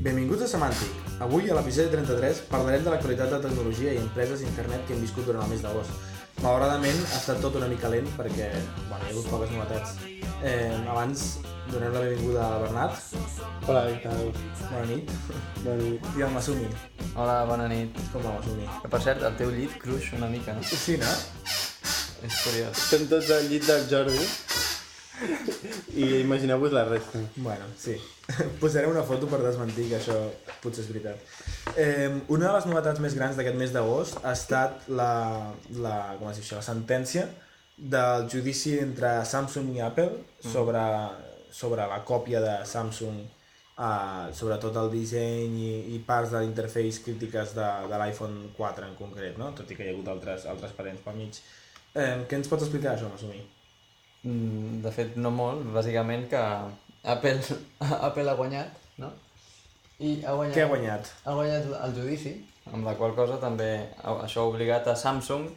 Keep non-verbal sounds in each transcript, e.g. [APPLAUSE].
Benvinguts a Semàntic. Avui, a l'episodi 33, parlarem de l'actualitat de tecnologia i empreses d'internet que hem viscut durant el mes d'agost. Malauradament, ha estat tot una mica lent perquè bueno, hi ha hagut poques novetats. Eh, abans, donem la benvinguda a Bernat. Hola, què tal? Bona nit. Bona nit. I al Masumi. Hola, bona nit. Com va, Masumi? Que per cert, el teu llit cruix una mica, no? Sí, no? És curiós. Estem tots al llit del Jordi i imagineu-vos la resta. Bueno, sí. [LAUGHS] Posaré una foto per desmentir que això potser és veritat. Eh, una de les novetats més grans d'aquest mes d'agost ha estat la, la, com es diu això, la sentència del judici entre Samsung i Apple sobre, sobre la còpia de Samsung uh, sobretot el disseny i, i parts de l'interface crítiques de, de l'iPhone 4 en concret, no? tot i que hi ha hagut altres, altres parents pel mig. Eh, què ens pots explicar això, Masumi? Mm, De fet, no molt. Bàsicament que Apple, [LAUGHS] Apple ha guanyat, no? I ha guanyat... Què ha guanyat? Ha guanyat el judici, amb la qual cosa també això ha obligat a Samsung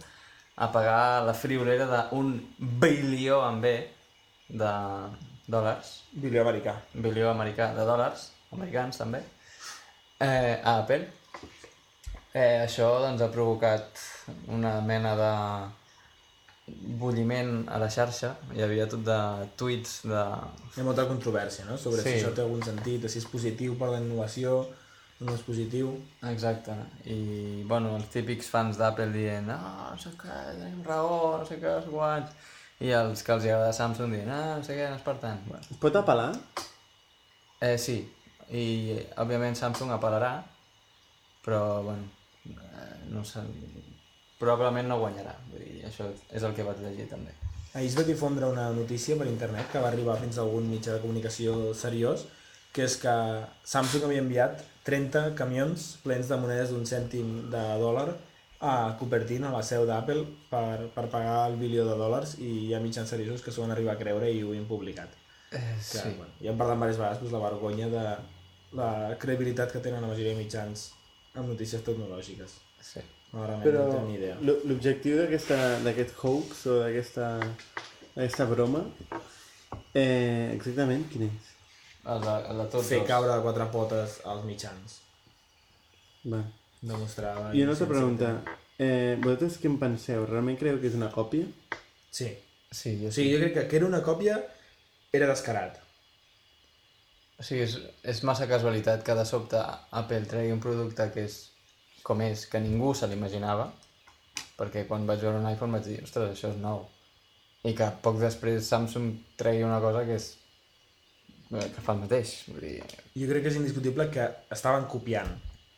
a pagar la friolera d'un bilió amb B de dòlars, Bilió americà. bilió americà de dòlars, americans també, eh, a Apple. Eh, això doncs, ha provocat una mena de bulliment a la xarxa. Hi havia tot de tuits de... Hi ha molta controvèrsia, no?, sobre Sí. si això té algun sentit, si és positiu per la innovació, o no és positiu. Exacte. I, bueno, els típics fans d'Apple dient no, no sé què, tenim raó, no sé què, no sé quants. I els que els agrada Samsung dient ah, no sé què, no és per tant. Bueno. Es pot apel·lar? Eh, sí, i òbviament Samsung apel·larà, però, bueno, eh, no sé, probablement no guanyarà. Vull dir, això és el que vaig llegir també. Ahir es va difondre una notícia per internet que va arribar fins a algun mitjà de comunicació seriós, que és que Samsung havia enviat 30 camions plens de monedes d'un cèntim de dòlar a Cupertino, a la seu d'Apple, per, per pagar el bilió de dòlars i hi ha mitjans seriosos que s'ho van arribar a creure i ho han publicat. Eh, Que, bueno, ja hem parlat diverses vegades doncs, la vergonya de la credibilitat que tenen la majoria de mitjans amb notícies tecnològiques. sí. Malauradament Però no ni idea. l'o- l'objectiu d'aquesta- d'aquest hoax o d'aquesta broma, eh, exactament quin és? El de, el de tots Fer dos. caure de quatre potes als mitjans. Va. Demostrar... la I una altra pregunta. Eh, vosaltres què en penseu? Realment creieu que és una còpia? Sí. Sí, jo sigui, jo crec que que era una còpia era descarat. O sigui, és, és massa casualitat que de sobte Apple tregui un producte que és com és, que ningú se l'imaginava, perquè quan vaig veure un iPhone vaig dir, ostres, això és nou. I que poc després Samsung tregui una cosa que és eh, que fa el mateix. Vull dir, Jo crec que és indiscutible que estaven copiant.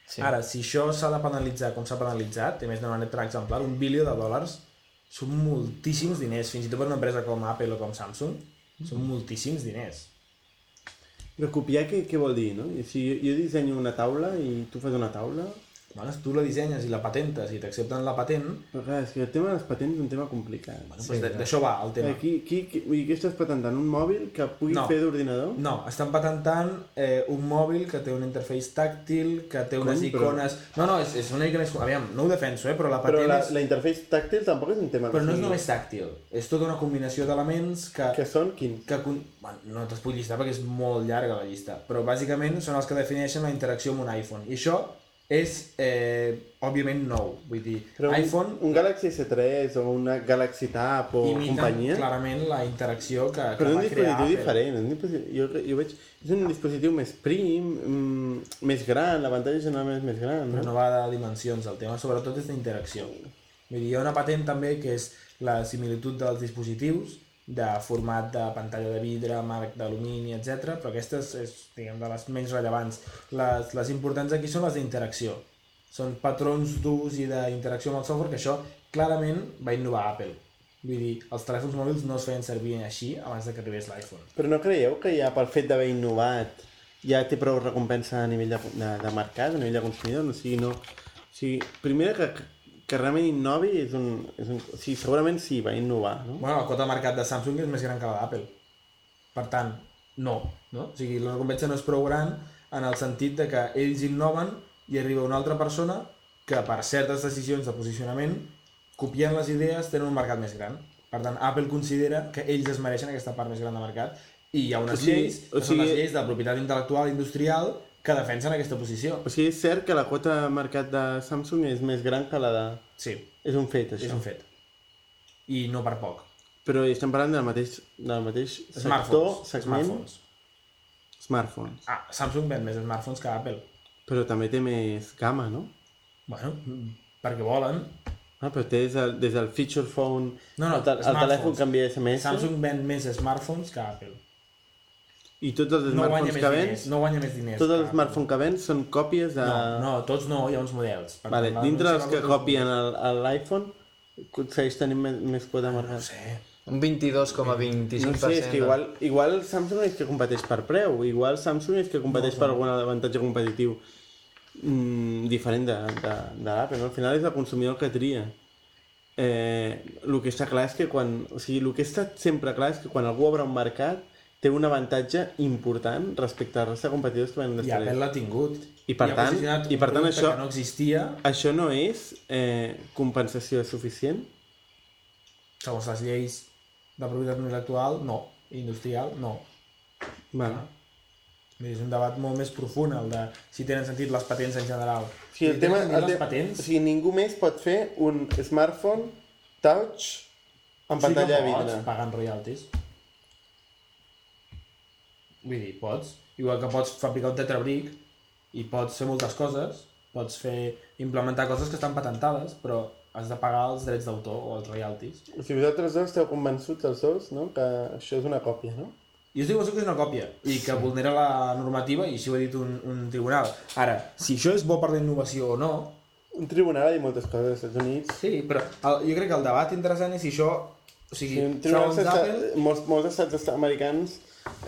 Sí. Ara, si això s'ha de penalitzar com s'ha penalitzat, i més d'una manera exemplar, un bilió de dòlars són moltíssims diners, fins i tot per una empresa com Apple o com Samsung, són moltíssims diners. Però copiar què, què vol dir, no? Si jo, jo dissenyo una taula i tu fas una taula... Bueno, tu la dissenyes i la patentes i t'accepten la patent, Però clar, és que el tema de les patents és un tema complicat. doncs de- d'això va el tema. Eh, qui, qui, qui, vull dir, què estàs patentant? Un mòbil que pugui No. fer d'ordinador? No, estan patentant eh, un mòbil que té un interface tàctil, que té unes Cony, però- icones... No, no, és, és una mica més... Aviam, no ho defenso, eh, però la Però patent la, és... la interface tàctil tampoc és un tema... Però no és només tàctil, és tota una combinació d'elements que... Que són quins? que con... bueno, no te'ls puc llistar perquè és molt llarga la llista, però bàsicament són els que defineixen la interacció amb un iPhone. I això és, eh, òbviament, nou. Vull dir, Però un, iPhone un Galaxy S3 o una Galaxy Tab o imita companyia... clarament la interacció que, que Però és un va crear dispositiu Apple. diferent. Un dispositiu, jo, jo veig... És un dispositiu més prim, mm, més gran, la pantalla generalment és més gran, Però no? no va de dimensions, el tema sobretot és d'interacció. Vull dir, hi ha una patent també que és la similitud dels dispositius, de format de pantalla de vidre, marc d'alumini, etc. però aquestes és, diguem, de les menys rellevants. Les, les importants aquí són les d'interacció. Són patrons d'ús i d'interacció amb el software, que això clarament va innovar Apple. Vull dir, els telèfons mòbils no es feien servir així abans de que arribés l'iPhone. Però no creieu que ja pel fet d'haver innovat ja té prou recompensa a nivell de, de, de mercat, a nivell de consumidor? O sigui, no... O sigui, primer que, que realment innovi és un, és un... O sigui, segurament sí, va innovar, no? Bueno, la quota de mercat de Samsung és més gran que la d'Apple. Per tant, no, no? O sigui, la recompensa no és prou gran en el sentit de que ells innoven i arriba una altra persona que per certes decisions de posicionament copiant les idees tenen un mercat més gran. Per tant, Apple considera que ells es mereixen aquesta part més gran de mercat i hi ha unes O sigui- lleis, o que són les sigui- lleis de propietat intel·lectual industrial que defensen aquesta posició. O sigui, és cert que la quota de mercat de Samsung és més gran que la de... Sí, És un fet, això. és un fet. I no per poc. Però estem parlant del mateix, del mateix sector, segment, Smartphones. smartphones. Ah, Samsung ven més smartphones que Apple. Però també té més gamma, no? Bueno, perquè volen. Ah, però té des del, des del feature phone, No, no, el, el telèfon canvia SMS, Samsung ven més smartphones que Apple. I tots els No smartphones que diners. vens, No guanya més diners. tots els smartphones que vens són còpies de... No, no, tots no, hi ha uns models. Per Vale, tant, dintre dels que copien l'iPhone, segueix tenint més, més quota de No mercat. ho sé. Un 22,25%. No sé, és que igual, igual Samsung és que competeix per preu, igual Samsung és que competeix per algun avantatge competitiu mm, diferent de, de, de l'Apple, no? Al final és el consumidor que tria. Eh, el que està clar és que quan... O sigui, el que està sempre clar és que quan algú obre un mercat té un avantatge important respecte a la resta de competidors que venen I Apple després. l'ha tingut. I per ha tant- i per tant això- Que no existia, Això no és eh, compensació suficient? segons les lleis de propietat intel·lectual, no. Industrial, no. Vale. Vull dir, És un debat molt més profund, el de si tenen sentit les patents en general. O sigui, el si tema, el les te... patents, o sigui, ningú més pot fer un smartphone touch amb pantalla sí de que vidre. pots, pagant royalties. Vull dir, pots. Igual que pots fabricar un tetrabric i pots fer moltes coses, pots fer implementar coses que estan patentades, però has de pagar els drets d'autor o els royalties. O sigui, vosaltres dos esteu convençuts, els dos, no? que això és una còpia, no? Jo estic convençut que és una còpia i que vulnera la normativa i així ho ha dit un, un tribunal. Ara, si això és bo per la innovació o no, Un tribunal ha dit moltes coses als Estats Units. sí, però el, jo crec que el debat interessant és si això... O sigui, Sí, un tribunal segons està... Apple... molts, molts estats est- americans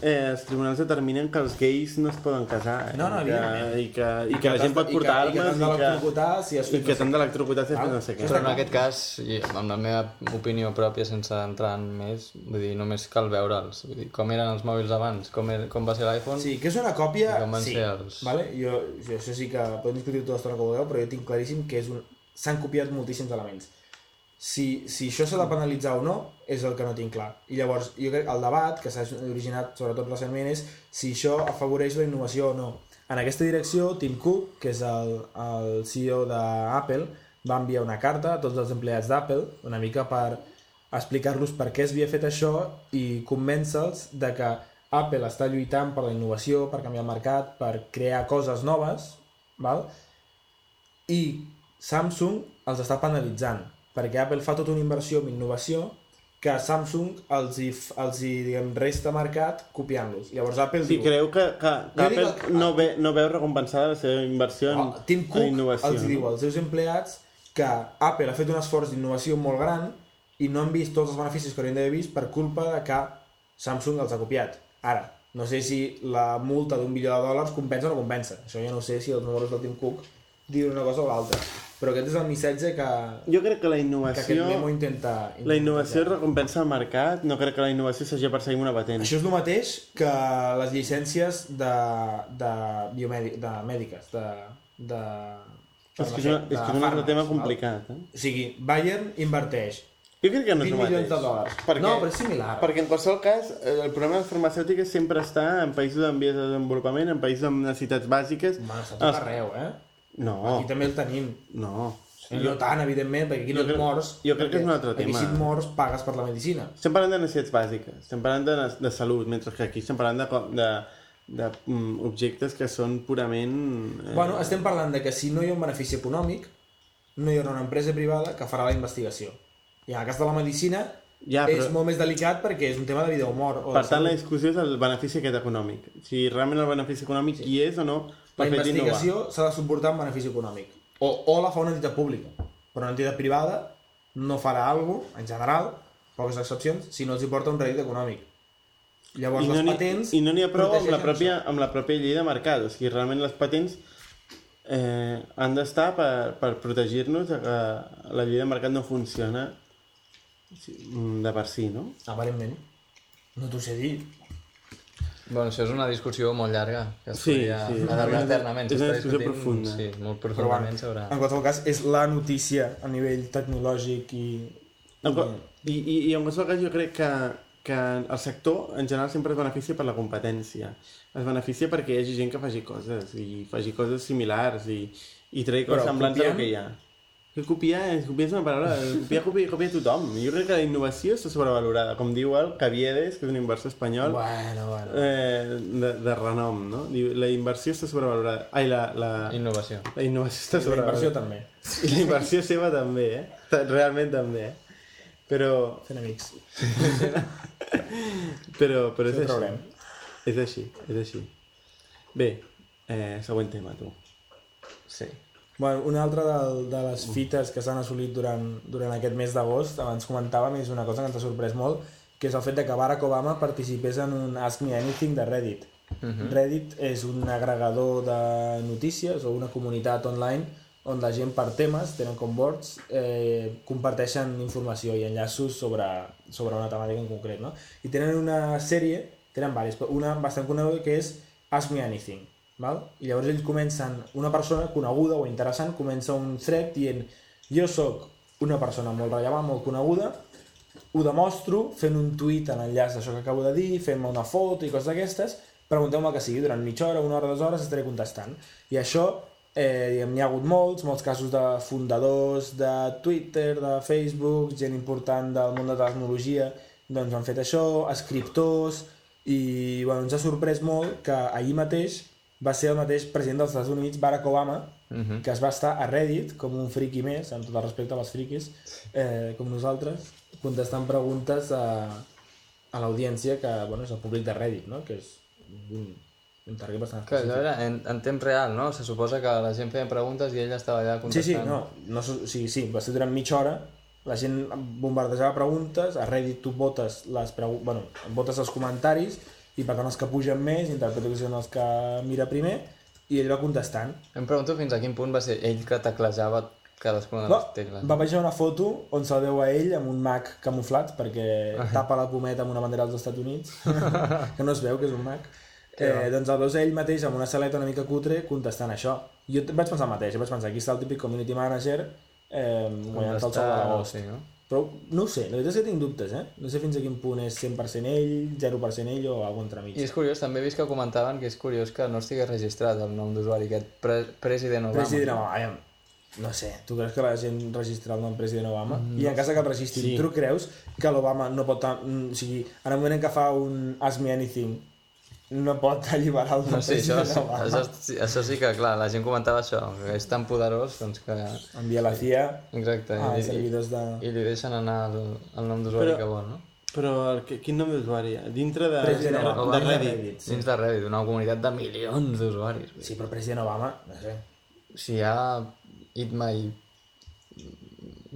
eh, els tribunals determinen que els gais no es poden casar. Eh? No, no, I que, i que, i que la gent pot i que- portar i que armes t'han d'electrocutar si has fet que no d'electrocutar si has fet Val. no sé què. Però en aquest cas, i amb la meva opinió pròpia, sense entrar en més, vull dir, només cal veure'ls. Vull dir, com eren els mòbils abans, com, era, com va ser l'iPhone, Sí, que és una còpia, I com van sí. ser els- Vale? Jo, jo, això sí que podem discutir tota l'estona que vulgueu, però jo tinc claríssim que és un... s'han copiat moltíssims elements. Si, si això s'ha de penalitzar o no, és el que no tinc clar. I llavors, jo crec que el debat, que s'ha originat sobretot recentment, és si això afavoreix la innovació o no. En aquesta direcció, Tim Cook, que és el, el CEO d'Apple, va enviar una carta a tots els empleats d'Apple, una mica per explicar-los per què es havia fet això i convèncer-los de que Apple està lluitant per la innovació, per canviar el mercat, per crear coses noves, val? i Samsung els està penalitzant, perquè Apple fa tota una inversió en innovació que Samsung els hi, els hi diguem, resta mercat copiant-los. Llavors Apple Si diu... creu que, que, que dic Apple que- no, ve, no veu recompensada la seva inversió en, Oh, Tim en Cook innovació. els diu als seus empleats que Apple ha fet un esforç d'innovació molt gran i no han vist tots els beneficis que haurien d'haver vist per culpa de que Samsung els ha copiat. Ara, no sé si la multa d'un milió de dòlars compensa o no compensa. Això jo no sé si els números del Tim Cook diuen una cosa o l'altra. Però aquest és el missatge que, Jo crec que la que aquest innovació... memo intenta... intenta La innovació traslladar. recompensa el mercat, no crec que la innovació s'hagi perseguir una patent. Això és el mateix que les llicències de, de, biomèdic, de mèdiques, de, de, És que és, una, és, que és un altre tema complicat. Eh? O sigui, Bayern inverteix Jo crec que no és 20 el mateix. de dòlars. Perquè, No, però és similar. Perquè en qualsevol cas, eh, el problema de les farmacèutiques sempre està en països en vies de desenvolupament, en països amb necessitats bàsiques. Home, està tot Els- arreu, eh? No, Aquí també el tenim. no. I no tant, evidentment, perquè aquí no et mors. jo crec que és un altre tema. si et mors, pagues per la medicina. Estem parlant de necessitats bàsiques, estem parlant de, de salut, mentre que aquí estem parlant de, de, de mm, objectes que són purament... Eh, Bueno, estem parlant de que si no hi ha un benefici econòmic, no hi haurà una empresa privada que farà la investigació. I en el cas de la medicina Ja, però- és molt més delicat perquè és un tema de vida o mort. O per tant, la salut. discussió és el benefici aquest econòmic. Si realment el benefici econòmic hi és o no La investigació s'ha de suportar amb benefici econòmic. O, o la fa una entitat pública. Però una entitat privada no farà alguna cosa, en general, poques excepcions, si no els hi porta un rèdit econòmic. Llavors I no les patents... I no n'hi ha prou amb la, pròpia, amb la pròpia llei de mercat. O sigui, realment les patents eh, han d'estar per, per protegir-nos que la llei de mercat no funciona de per si, no? Aparentment. No t'ho sé dir. Bueno, això és una discussió molt llarga, que es Sí, podria sí. allargar eternament. És una discussió discutint, profunda. Sí, molt profundament sobre... en qualsevol cas, és la notícia a nivell tecnològic i... En qual- I, i, I en qualsevol cas jo crec que, que el sector en general sempre es beneficia per la competència. Es beneficia perquè hi hagi gent que faci coses i faci coses similars i, i tregui coses semblants a copiant- el que hi ha. Que copiar, copiar és una paraula, copiar, copia, copia tothom. Jo crec que la innovació està sobrevalorada, com diu el Caviedes, que és un inversor espanyol, Bueno, bueno. eh, de, de renom, no? Diu, la inversió està sobrevalorada. Ai, la, la, Innovació. la innovació està La inversió sobrevalorada. també. I la inversió seva també, eh? Realment també, eh? Però, Fent amics. però, però és així. És així, és així. Bé, eh, següent tema, tu. Sí. Bueno, una altra de, de les fites que s'han assolit durant, durant aquest mes d'agost, abans comentàvem, és una cosa que ens ha sorprès molt, que és el fet de que Barack Obama participés en un Ask Me Anything de Reddit. Reddit és un agregador de notícies o una comunitat online on la gent per temes, tenen com boards, eh, comparteixen informació i enllaços sobre, sobre una temàtica en concret, no? I tenen una sèrie, tenen diverses, però una bastant coneguda que és Ask Me Anything, val? I llavors ells comencen, una persona coneguda o interessant comença un thread dient jo sóc una persona molt rellevant, molt coneguda, ho demostro fent un tuit en enllaç d'això que acabo de dir, fent-me una foto i coses d'aquestes, pregunteu-me que sigui, durant mitja hora, una hora, dues hores, estaré contestant. I això, eh, diguem, n'hi ha hagut molts, molts casos de fundadors de Twitter, de Facebook, gent important del món de tecnologia, doncs han fet això, escriptors, i bueno, ens ha sorprès molt que ahir mateix va ser el mateix president dels Estats Units, Barack Obama, Mhm. que es va estar a Reddit com un friqui més, amb tot el respecte a les friquis, eh, com nosaltres, contestant preguntes a, a l'audiència que bueno, és el públic de Reddit, no? que és un, un target bastant Que era en, en temps real, no? Se suposa que la gent feia preguntes i ell estava allà Sí, sí, contestant. no, no, sí, sí, va ser durant mitja hora, la gent bombardejava preguntes, a Reddit tu votes, les pregu bueno, votes els comentaris i per tant els que pugen més, interpreto que són els que mira primer, i ell va contestant. Em pregunto fins a quin punt va ser ell que teclejava cadascuna de No, les tecles. va baixar una foto on se'l veu a ell amb un Mac camuflat perquè tapa la pometa amb una bandera dels Estats Units [LAUGHS] que no es veu que és un Mac eh, doncs el veus ell mateix amb una saleta una mica cutre contestant això jo vaig pensar el mateix, vaig pensar aquí està el típic community manager eh, guanyant el sou de l'agost Sí, no? Però no ho sé, la veritat és que tinc dubtes eh? no sé fins a quin punt és 100% ell 0% ell o alguna entremig I és curiós, també he vist que comentaven que és curiós que no estigués registrat el nom d'usuari, aquest pre President Obama. President Obama, aviam, no sé, tu creus que la gent registra el nom President Obama? I en cas que el registrin, Sí. tu creus que l'Obama no pot... mm, O sigui, en el moment en què fa un Ask Me Anything, no pot alliberar el No sé, això, Obama? això, sí, això sí que, clar, la gent comentava això, que és tan poderós, doncs que... Envia la CIA Exacte, als i, i, servidors de... i li deixen anar el, el nom d'usuari que vol, no? Però quin nom d'usuari? Dintre de, President de, Obama. de Reddit. sí. Dins de Reddit, una comunitat de milions d'usuaris. Sí, però President Obama, no sé. Si hi ha It My...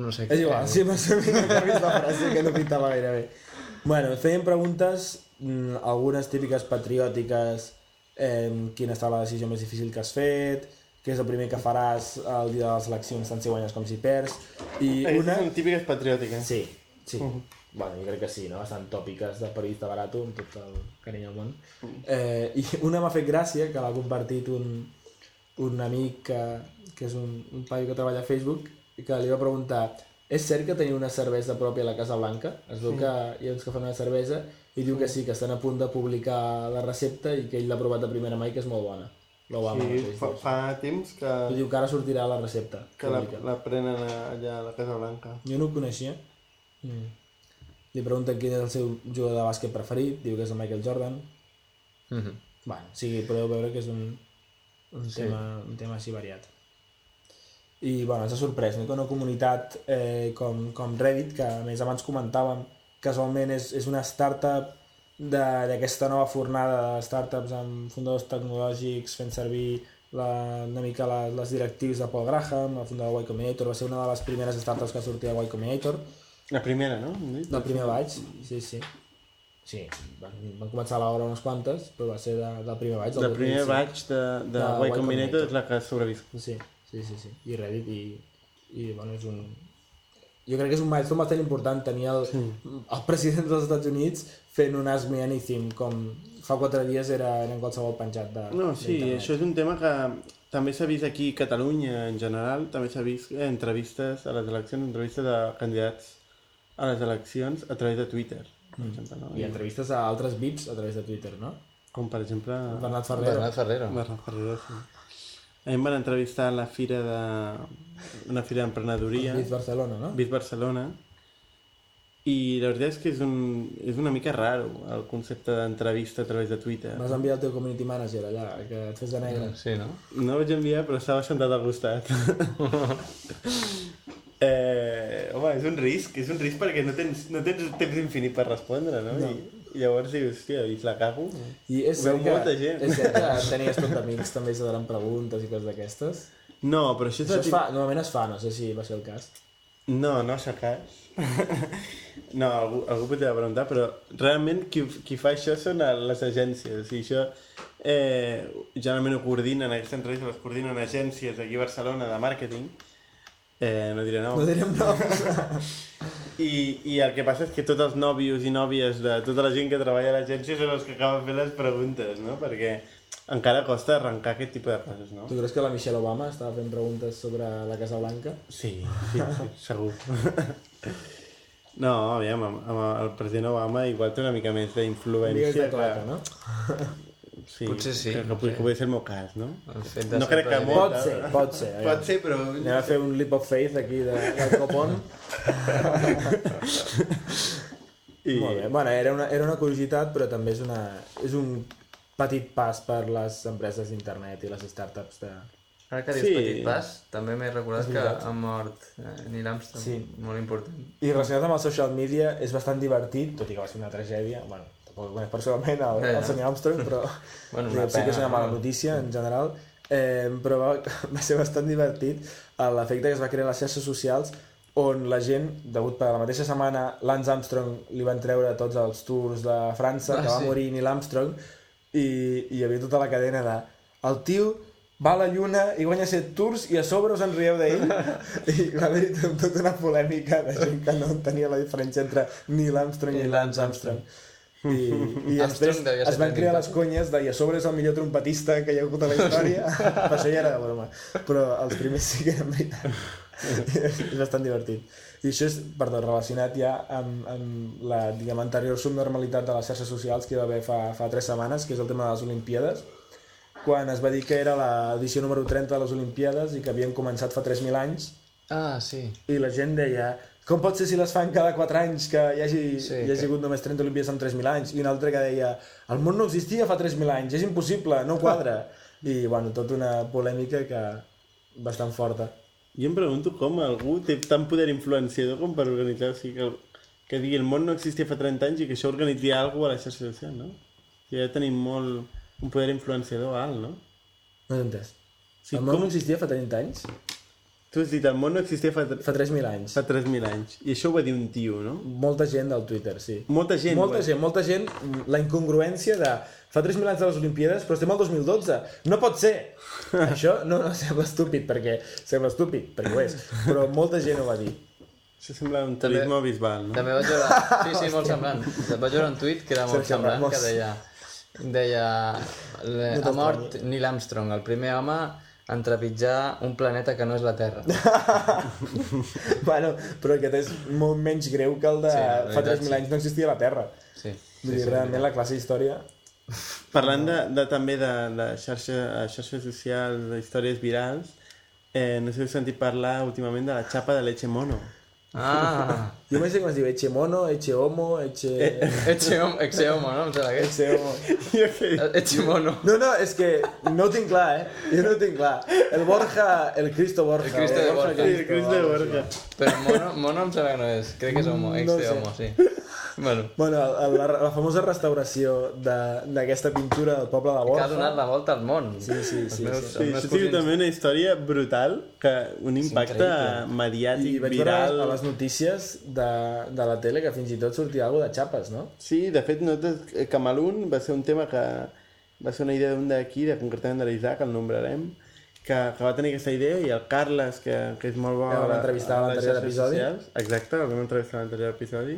No sé És igual, sí, m'ha servit que frase que no pintava gaire bé. Bueno, feien preguntes, algunes típiques patriòtiques, eh, quina està la decisió més difícil que has fet, què és el primer que faràs el dia de les eleccions, tant si guanyes com si perds, i Aquestes una... són típiques patriòtiques. Sí, sí. Bueno, jo crec que sí, no? Bastant tòpiques de periodista barato, amb tot el carinyo del món. Eh, I una m'ha fet gràcia, que l'ha compartit un, un amic que, que és un, un paio que treballa a Facebook, i que li va preguntar és cert que teniu una cervesa pròpia a la Casa Blanca? Es veu que hi ha uns que fan una cervesa i diu que sí, que estan a punt de publicar la recepta i que ell l'ha provat de primera mà i que és molt bona. L'Obama Sí, fa, fa temps que, I diu que ara sortirà la recepta. que la, la prenen allà a la Casa Blanca. Jo no ho coneixia. Mm. Li pregunten quin és el seu jugador de bàsquet preferit, diu que és el Michael Jordan. Mhm. Bueno, o sigui, podeu veure que és un, un, sí. tema, un tema així variat. I bueno, ens ha sorprès no? que una comunitat eh, com, com Reddit, que a més abans comentàvem, casualment és, és una startup de- d'aquesta nova fornada de startups amb fundadors tecnològics fent servir la, una mica la, les directius de Paul Graham, el fundador de Y Combinator, va ser una de les primeres startups que sortia de Y Combinator, La primera, no? Hem dit? del primer batch, sí, sí. Sí, van, van començar a l'hora unes quantes, però va ser de, del primer batch. del El primer 2005. batch de, de, De Y Y Combinator Combinator. és la que ha sobreviscut. Sí, sí, sí, sí. I Reddit i, i bueno, és un... Jo crec que és un milestone bastant important tenir el, el president dels Estats Units fent un Ask Me Anything com fa quatre dies era, era en qualsevol penjat de No, sí, això és un tema que també s'ha vist aquí a Catalunya en general, també s'ha vist entrevistes a les eleccions, entrevistes de candidats a les eleccions a través de Twitter. per exemple, no? I entrevistes a altres VIPs a través de Twitter, no? Com per exemple... Bernat Ferrero. Bernat Ferrero. Bernat Ferrero, sí. A mi em van entrevistar a la fira de... una fira d'emprenedoria, Bits Barcelona, no? Bit Barcelona, i la veritat és que és, un, és una mica raro el concepte d'entrevista a través de Twitter. Vas enviar el teu community manager allà, que et fes de negre. Sí, no? No vaig enviar, però estava sentat al costat. [LAUGHS] eh, home, és un risc, és un risc perquè no tens, no tens temps infinit per respondre, no? no. I, I llavors dius, hòstia, i la cago. I és Veu que, molta gent. és cert que [LAUGHS] tenies tot d'amics també se donen preguntes i coses d'aquestes. No, però això és Això el es fa, normalment es fa, no sé si va ser el cas. No, no s'ha cas. [LAUGHS] no, algú, algú podria preguntar, però realment qui, qui fa això són les agències. O sigui, això eh, generalment ho coordinen, aquestes entrevistes les coordinen agències aquí a Barcelona de màrqueting. Eh, no diré No nom. direm noms. [LAUGHS] I, I el que passa és que tots els nòvios i nòvies de tota la gent que treballa a l'agència són els que acaben fent les preguntes, no? Perquè encara costa arrencar aquest tipus de coses, no? Tu creus que la Michelle Obama estava fent preguntes sobre la Casa Blanca? Sí, sí, sí [LAUGHS] segur. No, aviam, amb, amb el president Obama igual té una mica més Digues d'influència de claca, no? [LAUGHS] Sí, Potser sí, Que, que, no que, pugui ser el meu cas, no? No crec que molt. Pot ser, pot ser. aviam. Pot ser, però... Anem a fer un leap of faith aquí de, del copon. I... Molt bé. Bueno, era una, era una curiositat, però també és, una, és un petit pas per les empreses d'internet i les startups de... Ara que dius Sí. petit pas, també m'he recordat que ha mort eh, Neil Armstrong, Sí. molt important. I relacionat amb el social media és bastant divertit, tot i que va ser una tragèdia. Bueno, conec personalment, el, el senyor Armstrong, però [LAUGHS] Bueno, una sí que és una mala no? notícia en general. Eh, però va, [LAUGHS] va ser bastant divertit a l'efecte que es va crear a les xarxes socials on la gent, degut per la mateixa setmana, Lance Armstrong li van treure tots els tours de França, Ah, que va sí. morir Neil Armstrong, i, i hi havia tota la cadena de el tio va a la lluna i guanya set tours i a sobre us en rieu d'ell [LAUGHS] i va haver-hi tot- tota una polèmica de gent que no entenia la diferència entre Neil Armstrong i I Lance Lance Armstrong i, i després es van crear les conyes de i a sobre és el millor trompetista que hi ha hagut a la història [LAUGHS] per això ja era de broma. Però els primers sí que eren veritat. És bastant divertit. I això és, perdó, relacionat ja amb, amb la, diguem, anterior subnormalitat de les xarxes socials que hi va haver fa, fa tres setmanes, que és el tema de les Olimpíades. Quan es va dir que era l'edició número 30 de les Olimpíades i que havien començat fa 3.000 anys. Ah, sí. i la gent deia com pot ser si les fan cada 4 anys que hi hagi, Sí, hi hagi que- hagut només 30 Olimpíades en 3.000 anys? I un altre que deia el món no existia fa 3.000 anys, és impossible, no quadra. [LAUGHS] I bueno, tota una polèmica que bastant forta. Jo em pregunto com algú té tant poder influenciador com per organitzar, o sigui, que, el, que digui el món no existia fa 30 anys i que això organitzi alguna cosa a la xarxa social, no? O sigui, ja tenim molt un poder influenciador alt, no? no t'he entès. Sí, el món com- no existia fa 30 anys Tu has dit el món no existia fa, fa 3.000 anys fa 3.000 anys i això ho va dir un tio, no? molta gent del Twitter, sí Molta gent. molta va- gent, molta gent, la incongruència de fa 3.000 anys de les Olimpíades, però estem al 2012. No pot ser! [LAUGHS] Això no, no sembla estúpid, perquè sembla estúpid, perquè ho és, però molta gent ho va dir. Això sembla un També- turisme bisbal, no? També vaig veure... Sí, sí, molt semblant. Vaig veure un tuit que era molt semblant, Ramos. que deia... Deia... le- No Ha mort Neil Armstrong, el primer home en trepitjar un planeta que no és la Terra. [LAUGHS] bueno, però aquest és molt menys greu que el de Sí, fa veritat, 3.000 sí. anys no existia la Terra. Sí. Vull dir, realment la classe d'història... Parlant de, de, també de, de xarxa, xarxes socials, d'històries virals, eh, no sé si heu sentit parlar últimament de la xapa de leche mono. Ah! Jo mai sé com es diu, Eche Mono, Eche Homo, Eche... [LAUGHS] Eche homo, eche homo, no? Eche Homo... [LAUGHS] Què? Eche mono. No, no, és que no tinc clar, eh? Jo no tinc clar. El Borja, el Cristo Borja. El Cristo de Borja. Sí, el Crist de Borja. Però mono, mono em sembla que no és. Crec que és homo, ex No de sé. homo, sí. Bueno, Bueno, la, la famosa restauració de- d'aquesta pintura del poble de que Borja... ha donat la volta al món. Sí, sí, sí, meus, sí. Sí, sigut cosins. també una història brutal, que un impacte mediàtic, I vaig veure viral... a les notícies de, de la tele que fins i tot sortia alguna de xapes, no? Sí, de fet, nosaltres, eh, Camalún va ser un tema que va ser una idea d'un d'aquí, de, concretament de l'Isaac, el nombrarem, que, que va tenir aquesta idea i el Carles, que, que és molt bo... Que vam entrevistar a l'anterior episodi. socials. Exacte, el vam entrevistar a l'anterior episodi.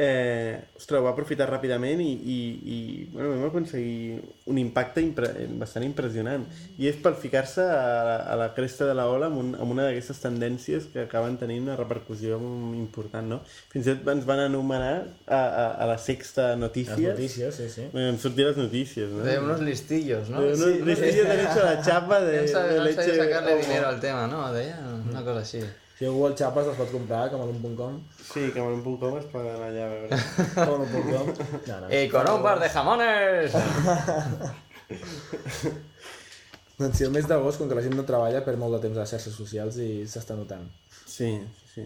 Eh, ostres, ho va aprofitar ràpidament i, i, i bueno, vam aconseguir un impacte impre bastant impressionant. I és per ficar-se a, la- a la cresta de la ola amb, un, amb una d'aquestes tendències que acaben tenint una repercussió important, no? Fins i tot ens van anomenar a, a, a la sexta Les notícies. notícies, sí, sí. Bueno, Em sortia les notícies, no? De unos listillos, ¿no? De unos listillos han hecho la chapa de, han sabido sacarle homo. dinero al tema, ¿no? De ella, una cosa así. Si Google Xapes les pots comprar, com a un.com. Sí, que amb un punt com es poden anar allà a veure. Com a un.com. No, no. ¡Y con un par de jamones! [LAUGHS] Doncs sí, el mes d'agost, com que la gent no treballa, perd molt de temps a les xarxes socials i s'està notant. Sí, sí.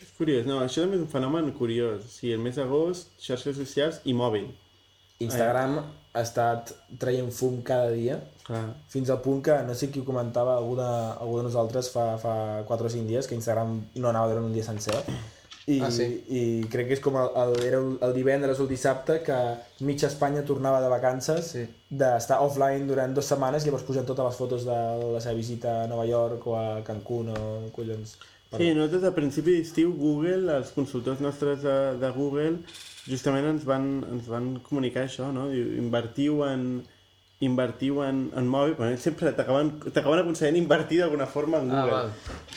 És curiós, no, això també és un fenomen curiós. Sí, el mes d'agost, xarxes socials i mòbil. Instagram ha estat traient fum cada dia, Clar. fins al punt que, no sé qui ho comentava, algú de, algú de nosaltres fa, fa 4 o 5 dies, que Instagram no anava durant un dia sencer, i, Ah, sí? i crec que és com el, el, era el, el divendres o el dissabte que mitja Espanya tornava de vacances, Sí. d'estar offline durant dues setmanes i llavors pugen totes les fotos de la seva visita a Nova York o a Cancún o collons. Sí, nosaltres a principi d'estiu Google, els consultors nostres de, de Google, justament ens van, ens van comunicar això, no? Diu, invertiu en, invertiu en, en mòbil, bueno, sempre t'acaben aconseguint invertir d'alguna forma en Ah, Google. val.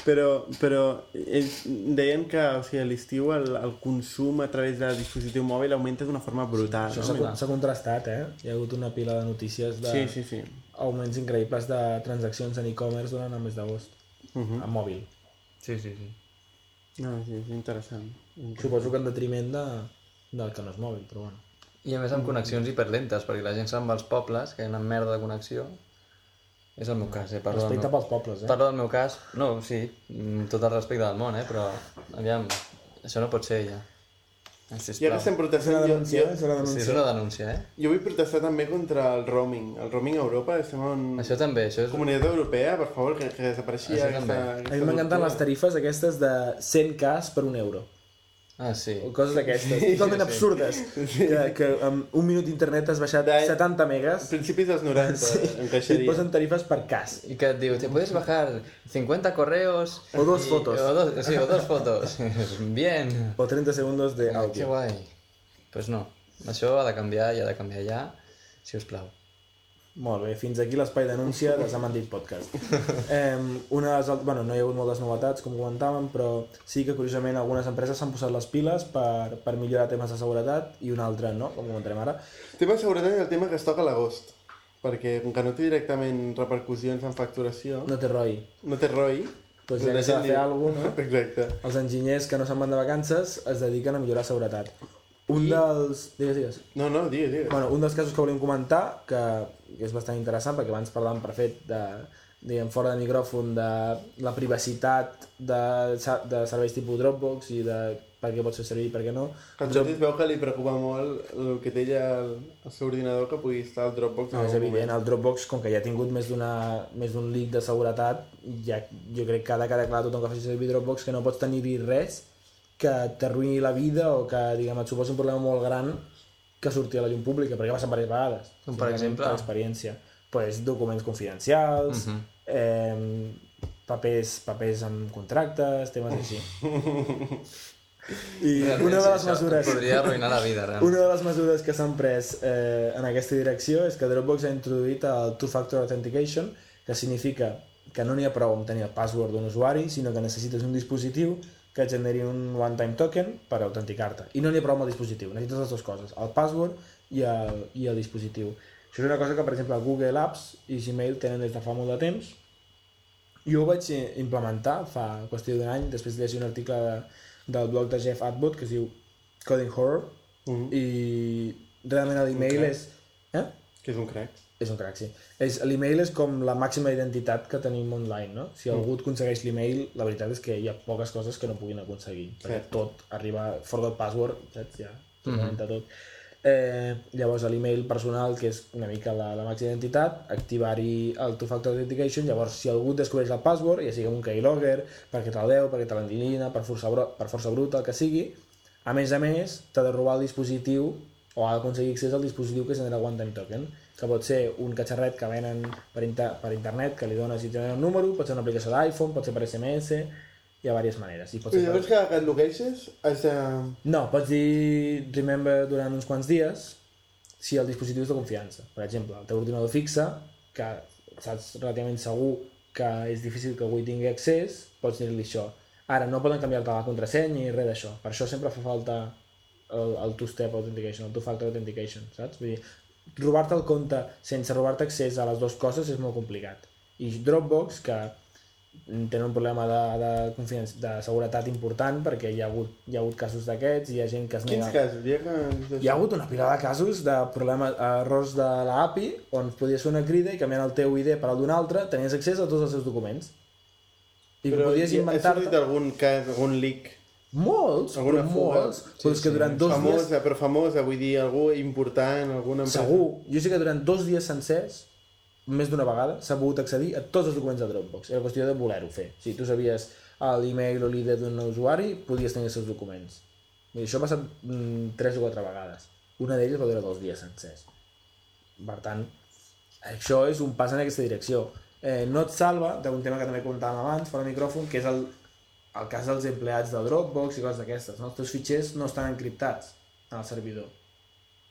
però, però ells deien que o sigui, a l'estiu el, el consum a través del dispositiu mòbil augmenta d'una forma brutal. Això no? s'ha contrastat, eh? Hi ha hagut una pila de notícies de Sí, sí, sí. augments increïbles de transaccions en e-commerce durant el mes d'agost, Uh -huh. amb mòbil. Sí, sí, sí. no, sí, és interessant. Suposo que en detriment de, del que no és mòbil, però bueno. I a més amb connexions hiperlentes, perquè la gent se'n va als pobles, que hi ha una merda de connexió. És el meu cas, eh? Parlo Respecte meu... pels pobles, eh? Parlo del meu cas. No, sí, tot el respecte del món, eh? Però, aviam, això no pot ser ja. Eh, I ara Sisplau. estem És una protestant... Jo, denúncia, jo, és una Sí, és denúncia. una denúncia, eh? jo vull protestar també contra el roaming. El roaming a Europa, estem en... Això també, això és... Comunitat Europea, per favor, que, que desapareixi aquesta, aquesta A mi m'encanten les tarifes aquestes de 100 cas per un euro. Ah, sí. O coses d'aquestes, totalment absurdes. Que, que amb un minut d'internet has baixat De- 70 megas Principis dels 90, sí. i et encaixaria. posen tarifes per cas. Y que digo, te puedes bajar 50 correos... O dos y- fotos. O dos, sí, o dos fotos. [LAUGHS] Bien. O 30 segundos Qué d'àudio. guai. Pues no, això ha de canviar i ha de canviar ja, si us plau. Molt bé, fins aquí l'espai denúncia de S'ha dit podcast. [LAUGHS] Eh, una de les, bueno, no hi ha hagut moltes novetats, com comentàvem, però sí que curiosament algunes empreses s'han posat les piles per, per millorar temes de seguretat i una altra no, com comentarem ara. El tema de seguretat és el tema que es toca a l'agost. Perquè com que no té directament repercussions en facturació, No té ROI. no té ROI... Pues doncs ja que s'ha de fer alguna cosa, no? [LAUGHS] Exacte. Els enginyers que no se'n van de vacances es dediquen a millorar seguretat. Un dels... Digues, digues. No, no, digues, digues. Bueno, un dels casos que volíem comentar, que, que és bastant interessant, perquè abans parlàvem per fet de, diguem, fora de micròfon, de la privacitat de, de serveis tipus Dropbox i de per què pots fer servir i per què no. El Jordi es veu que li preocupa molt el que té ella al, al seu ordinador que pugui estar al Dropbox. No, és algun evident, moment. el Dropbox, com que ja ha tingut més d'un leak de seguretat, ja, jo crec que ha de quedar clar a tothom que faci servir Dropbox que no pots tenir-hi res que t'arruïni la vida o que diguem, et suposi un problema molt gran que surti a la llum pública, perquè passa diverses vegades. Com per exemple? Per experiència. Pues, documents confidencials, Mhm. eh, papers, papers amb contractes, temes així. I Realment, una de les mesures... Podria arruïnar la vida, realment. Una de les mesures que s'han pres eh, en aquesta direcció és que Dropbox ha introduït el Two-Factor Authentication, que significa que no n'hi ha prou amb tenir el password d'un usuari, sinó que necessites un dispositiu que et generi un one-time token per autenticar-te. I no n'hi ha prou amb el dispositiu, necessites les dues coses, el password i el, i el dispositiu. Això és una cosa que, per exemple, Google Apps i Gmail tenen des de fa molt de temps. Jo ho vaig implementar fa qüestió d'un any, després de llegir un article de, del blog de Jeff Atwood que es diu Coding Horror, Mhm. i realment l'email és... Eh? Que és un crack. És un crack, sí. L'email és com la màxima identitat que tenim online, no? Si algú et aconsegueix l'email, la veritat és que hi ha poques coses que no puguin aconseguir. Perquè Cert. tot arriba, forgot password, saps? Ja, mm tot. Eh, llavors, l'email personal, que és una mica la, la màxima identitat, activar-hi el two-factor authentication, llavors si algú et descobreix el password, ja sigui un keylogger, perquè te deu, perquè te l'endilina, per, força, per força bruta, el que sigui, a més a més, t'ha de robar el dispositiu o ha d'aconseguir accés al dispositiu que genera One Time Token, que pot ser un catxarret que venen per, inter per internet, que li dones i et genera un número, pot ser una aplicació d'iPhone, pot ser per SMS, hi ha diverses maneres. I I llavors cada que et logueixes has de... No, pots dir remember durant uns quants dies si el dispositiu és de confiança. Per exemple, el teu ordinador fixe, que saps relativament segur que és difícil que hi tingui accés, pots dir-li això. Ara, no poden canviar-te la contrasenya ni res d'això. Per això sempre fa falta el, el two-step authentication, el two-factor authentication, saps? Vull dir, robar-te el compte sense robar-te accés a les dues coses és molt complicat. I Dropbox, que tenen un problema de, de, confiança, de seguretat important perquè hi ha hagut, hi ha hagut casos d'aquests, hi ha gent que es Quins nega... casos? Hi ha, que... Hi ha hagut una pila de casos de problemes, errors de l'API on podies fer una crida i canviant el teu ID per al d'un altre tenies accés a tots els seus documents. I Però podies inventar-te... algun cas, algun leak Molts, Alguna però fuga? molts. però és que durant dos famosa, dies... però famosa, vull dir, algú important, alguna empresa... Segur. Jo sé que durant dos dies sencers, més d'una vegada, s'ha pogut accedir a tots els documents de Dropbox. Era qüestió de voler-ho fer. Si tu sabies l'email o l'ID d'un usuari, podies tenir els seus documents. Dir, això ha passat mm, tres o quatre vegades. Una d'elles va durar dos dies sencers. Per tant, això és un pas en aquesta direcció. Eh, no et salva d'un tema que també comentàvem abans, fora micròfon, que és el, el cas dels empleats de Dropbox i coses d'aquestes. No? Els teus fitxers no estan encriptats en el servidor.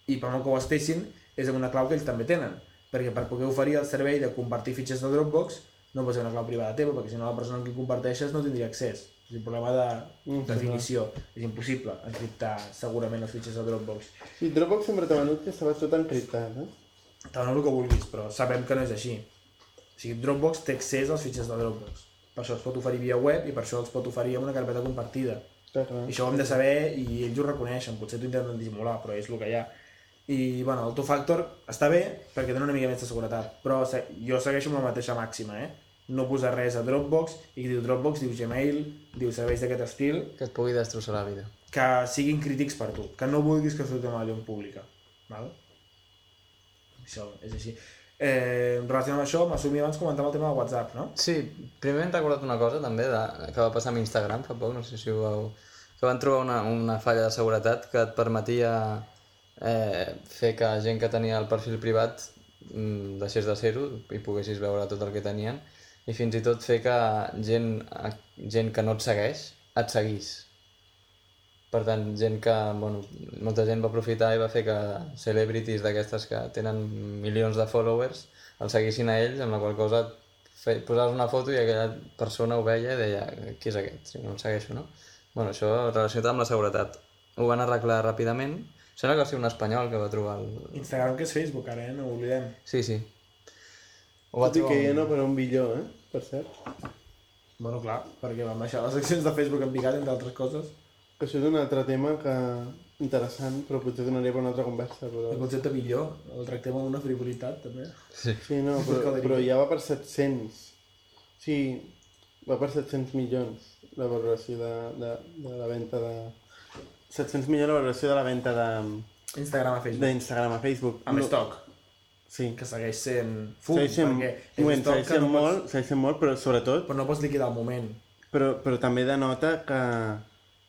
I per molt que ho estessin, és amb una clau que ells també tenen. Perquè per poder oferir el servei de compartir fitxers de Dropbox, no pots ser una clau privada teva, perquè si no la persona amb qui comparteixes no tindria accés. És un problema de Mm, definició. És impossible encriptar segurament els fitxers de Dropbox. Sí, Dropbox sempre t'ha venut que estava tot encriptat, eh? Te el que vulguis, però sabem que no és així. O sigui, Dropbox té accés als fitxers de Dropbox. Per això els pot oferir via web i per això els pot oferir amb una carpeta compartida. Clar, clar. I això ho hem de saber i ells ho reconeixen, potser t'ho intenten dissimular, però és el que hi ha. I, bueno, el two-factor està bé perquè dona una mica més de seguretat, però se jo segueixo amb la mateixa màxima, eh? No posar res a Dropbox, i diu Dropbox, diu Gmail, diu serveis d'aquest estil, Que et pugui destrossar la vida. que siguin crítics per tu, que no vulguis que surti a la llum pública. Val? Això és així. Eh, relacionat amb això, m'assumia abans comentava el tema de WhatsApp, no? Sí, primer m'he recordat una cosa també de, que va passar amb Instagram fa poc, no sé si ho vau... Que van trobar una, una falla de seguretat que et permetia eh, fer que gent que tenia el perfil privat mm, deixés de ser-ho i poguessis veure tot el que tenien i fins i tot fer que gent, gent que no et segueix et seguís. Per tant, gent que, bueno, molta gent va aprofitar i va fer que celebrities d'aquestes que tenen milions de followers el seguissin a ells, amb la qual cosa fe, posaves una foto i aquella persona ho veia i deia, qui és aquest? Si no el segueixo, no? Bueno, això relacionat amb la seguretat. Ho van arreglar ràpidament. Sembla que va ser un espanyol que va trobar el... Instagram que és Facebook ara, eh? No ho oblidem. Sí, sí. Ho va Tot i que trobar... ja no per un billó, eh? Per cert. Bueno, clar, perquè van baixar les accions de Facebook en picat, entre altres coses. Que això és un altre tema que interessant, però potser donaria per una altra conversa. Però... El concepte millor, el tractem amb una frivolitat, també. Sí. Sí, no, però, però ja va per 700. Sí, va per 700 milions la valoració de, de, de la venda de... 700 milions la valoració de la venda de Instagram a Facebook. d'Instagram a Facebook. Amb No- stock, Sí. que segueix sent fum, Segueix sent, perquè moment, stock segueix sent no molt, pots, segueix sent molt, però sobretot, però no pots liquidar al moment. però, però també denota que,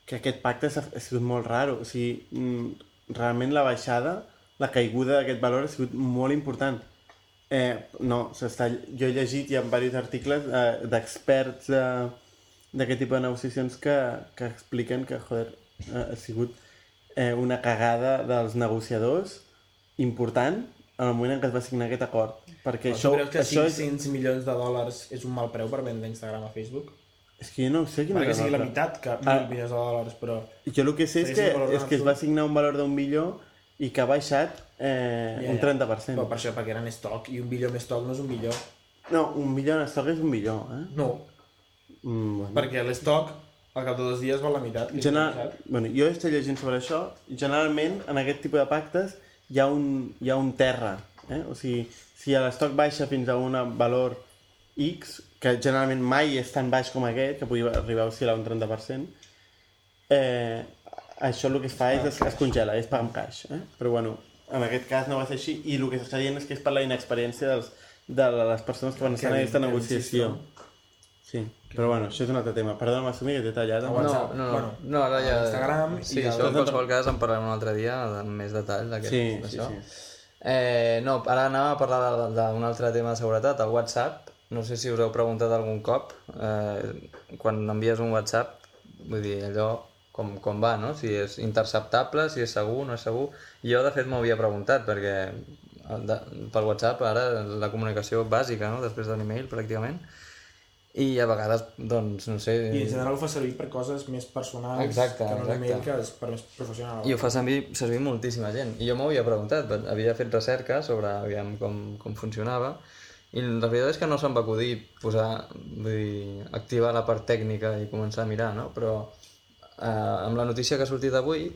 que aquest pacte ha sigut molt raro. O sigui, mm, realment la baixada, la caiguda d'aquest valor ha sigut molt important. Eh, no, s'està... Jo he llegit ja en diversos articles eh, d'experts eh, d'aquest tipus de negociacions que, que expliquen que, joder, eh, ha sigut eh, una cagada dels negociadors important en el moment en què es va signar aquest acord. Perquè Però això, tu creus que això és... 500 milions de dòlars és un mal preu per vendre Instagram a Facebook? És que jo no sé quina Perquè és sigui la meitat que 1.000 Ah. milions de dòlars, però... Jo el que sé és que, és que es va signar un valor d'un milió i que ha baixat eh, Ja, un ja. 30%. Però per això, perquè eren stock, i un milió més stock no és un milió. No, un milió en estoc és un milió, eh? No, Mm, bueno. perquè l'estoc al cap de dos dies val la meitat. General... bueno, jo estic llegint sobre això. Generalment, en aquest tipus de pactes, hi ha un, hi ha un terra. Eh? O sigui, si l'estoc baixa fins a un valor X, que generalment mai és tan baix com aquest, que pugui arribar a oscil·lar un 30%, eh, això el que es fa és es, es congela, és pagar amb caix. Eh? Però bueno, en aquest cas no va ser així i el que s'està dient és que és per la inexperiència dels, de les persones que van estar en aquesta negociació. Sí, però bueno, això és un altre tema. Perdona, m'assumir que t'he tallat. No, no, no, bueno, no, ara ja... Instagram sí, i això en qualsevol cas en parlarem un altre dia amb més detall d'aquest Sí, sí, sí. Eh, no, ara anava a parlar d'un altre tema de seguretat, el WhatsApp. No sé si us heu preguntat algun cop, eh, quan envies un WhatsApp, vull dir, allò com, com va, no? Si és interceptable, si és segur, no és segur. Jo, de fet, m'ho havia preguntat, perquè de, pel WhatsApp ara la comunicació bàsica, no? Després d'un email, pràcticament. I a vegades, doncs, no sé... I en general ho fa servir per coses més personals Exacte, que no l'email, que és per més professional. I ho fa servir, servir moltíssima gent. I jo m'ho havia preguntat, havia fet recerca sobre aviam, com, com funcionava, i la veritat és que no se'm va acudir posar, vull dir, activar la part tècnica i començar a mirar, no? Però eh, amb la notícia que ha sortit avui,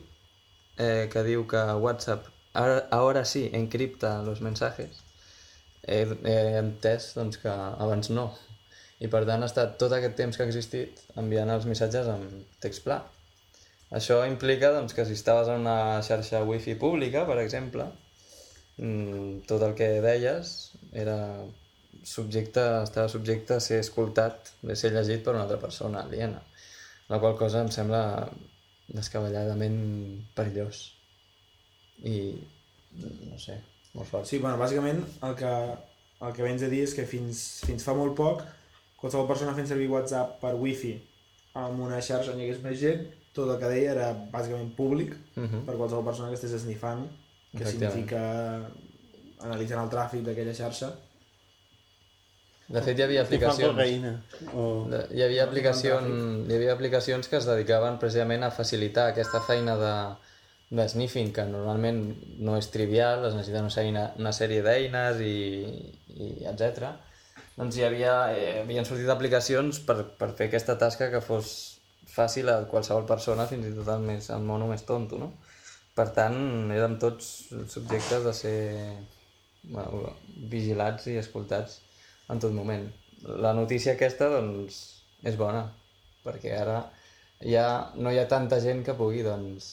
eh, que diu que WhatsApp ara, ahora sí encripta los mensajes, he, he entès doncs, que abans no. I per tant ha estat tot aquest temps que ha existit enviant els missatges amb text pla. Això implica doncs, que si estaves en una xarxa wifi pública, per exemple, mm, tot el que deies era subjecte, estava subjecte a ser escoltat, a ser llegit per una altra persona aliena. La qual cosa em sembla descabelladament perillós. I, no sé, molt fort. Sí, bueno, bàsicament el que, el que vens a dir és que fins, fins fa molt poc qualsevol persona fent servir WhatsApp per wifi amb una xarxa on hi hagués més gent, tot el que deia era bàsicament públic Mhm. per qualsevol persona que estés esnifant, que significa analitzant el tràfic d'aquella xarxa. De fet, hi havia aplicacions... cocaïna. O... De- Hi havia, aplicacions, hi havia aplicacions que es dedicaven precisament a facilitar aquesta feina de, de sniffing, que normalment no és trivial, es necessita una sèrie, una sèrie d'eines i, i etc. Doncs hi havia, eh, havien sortit aplicacions per, per fer aquesta tasca que fos fàcil a qualsevol persona, fins i tot el, més, el mono més tonto, no? Per tant, érem tots subjectes de ser bueno, vigilats i escoltats en tot moment. La notícia aquesta, doncs, és bona, perquè ara ja no hi ha tanta gent que pugui, doncs,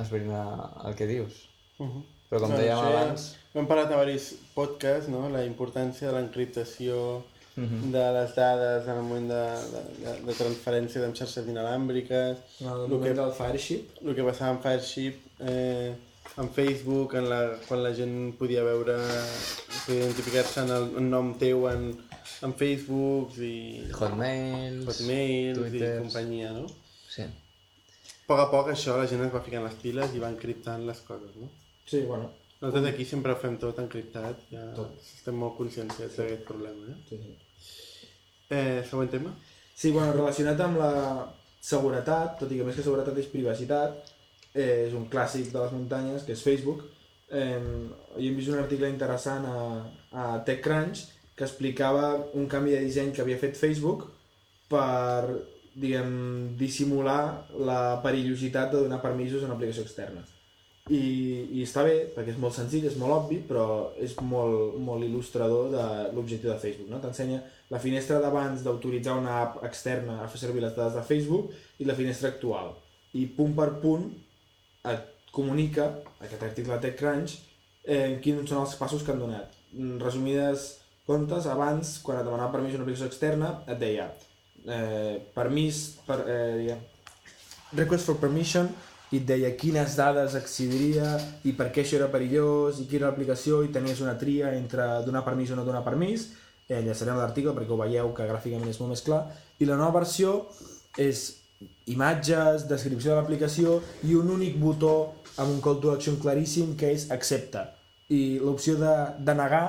esbrinar el que dius. Uh -huh. Però com dèiem abans... Hem parlat a diversos podcasts, no? La importància de l'encriptació Mhm. de les dades en el moment de, de, de, de transferència amb xarxes inalàmbriques, En el moment que, del Fireship, el que passava amb Fireship, eh, amb Facebook, en la, quan la gent podia veure, identificar-se en el en nom teu en, en Facebook i Hotmails, Hotmail i Twitters... companyia, no? Sí. A poc a poc això la gent es va ficant les piles i va encriptant les coses, no? sí, bueno, Nosaltres aquí sempre ho fem tot encriptat, ja Tot. estem molt conscienciats d'aquest problema. Eh? sí, sí. Eh, següent tema? Sí, bueno, relacionat amb la seguretat, tot i que més que seguretat és privacitat, eh, és un clàssic de les muntanyes, que és Facebook. Eh, jo hem vist un article interessant a, a TechCrunch que explicava un canvi de disseny que havia fet Facebook per, diguem, dissimular la perillositat de donar permisos una aplicació externa. I, i està bé, perquè és molt senzill, és molt obvi, però és molt, molt il·lustrador de l'objectiu de Facebook. No? T'ensenya la finestra d'abans d'autoritzar una app externa a fer servir les dades de Facebook i la finestra actual. I punt per punt et comunica, aquest article de TechCrunch, eh, quins són els passos que han donat. Mm, Resumides comptes, abans, quan et demanava permís una aplicació externa, et deia eh, permís, per, eh, request for permission, i et deia quines dades accediria i per què això era perillós i quina era l'aplicació i tenies una tria entre donar permís o no donar permís eh, enllaçarem l'article perquè ho veieu que gràficament és molt més clar i la nova versió és imatges, descripció de l'aplicació i un únic botó amb un call to action claríssim que és accepta i l'opció de, de negar